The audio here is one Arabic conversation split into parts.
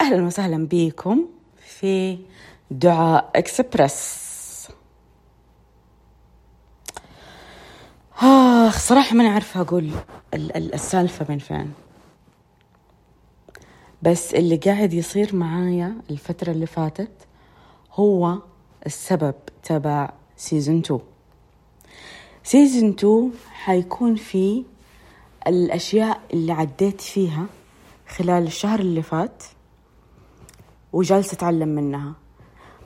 أهلا وسهلا بكم في دعاء إكسبرس آخ صراحة ماني عارفة أقول السالفة من فين. بس اللي قاعد يصير معايا الفترة اللي فاتت هو السبب تبع season 2 season 2 حيكون فيه الأشياء اللي عديت فيها خلال الشهر اللي فات. وجالسة أتعلم منها.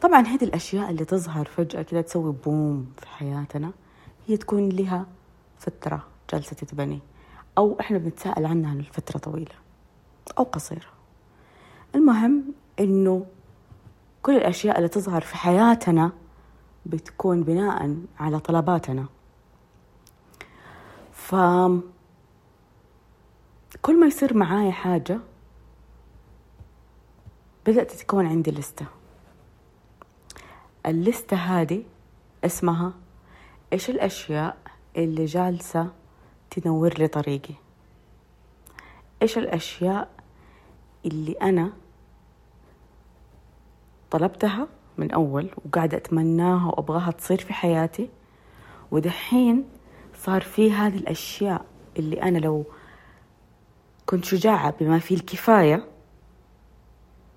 طبعا هذه الأشياء اللي تظهر فجأة كذا تسوي بوم في حياتنا هي تكون لها فترة جالسة تتبني أو إحنا بنتساءل عنها لفترة طويلة أو قصيرة. المهم إنه كل الأشياء اللي تظهر في حياتنا بتكون بناء على طلباتنا. ف كل ما يصير معايا حاجة بدأت تتكون عندي لستة. اللستة هذه اسمها إيش الأشياء اللي جالسة تنور لي طريقي؟ إيش الأشياء اللي أنا طلبتها من أول وقاعدة أتمناها وأبغاها تصير في حياتي؟ ودحين صار في هذه الأشياء اللي أنا لو كنت شجاعة بما فيه الكفاية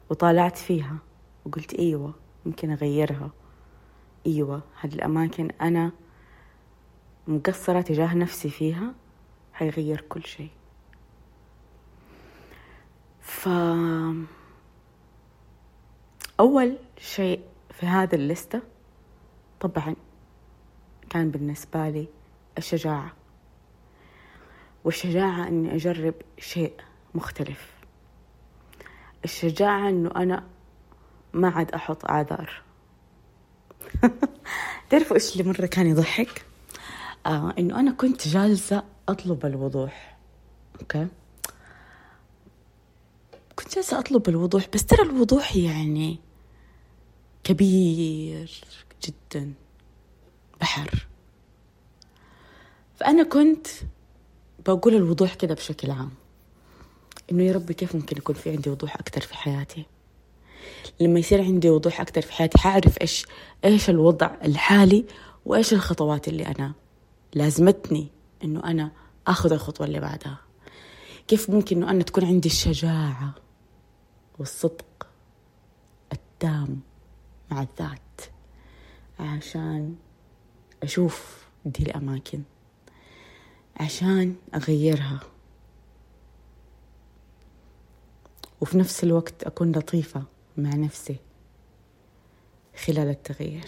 وطالعت فيها. وقلت أيوة ممكن أغيرها. أيوة هذه الأماكن أنا مقصرة تجاه نفسي فيها حيغير كل شيء. ف أول شيء في هذه اللستة طبعا كان بالنسبة لي الشجاعة. والشجاعة إني أجرب شيء مختلف. الشجاعة إنه أنا ما عاد أحط أعذار تعرفوا إيش اللي مرة كان يضحك؟ آه إنه أنا كنت جالسة أطلب الوضوح أوكي؟ كنت جالسة أطلب الوضوح بس ترى الوضوح يعني كبير جدا بحر. فأنا كنت بقول الوضوح كده بشكل عام. إنه يا ربي كيف ممكن يكون في عندي وضوح أكتر في حياتي؟ لما يصير عندي وضوح أكتر في حياتي حأعرف إيش إيش الوضع الحالي وإيش الخطوات اللي أنا لازمتني إنه أنا أخذ الخطوة اللي بعدها. كيف ممكن إنه أنا تكون عندي الشجاعة والصدق التام مع الذات عشان أشوف دي الأماكن عشان أغيرها. وفي نفس الوقت أكون لطيفة مع نفسي خلال التغيير.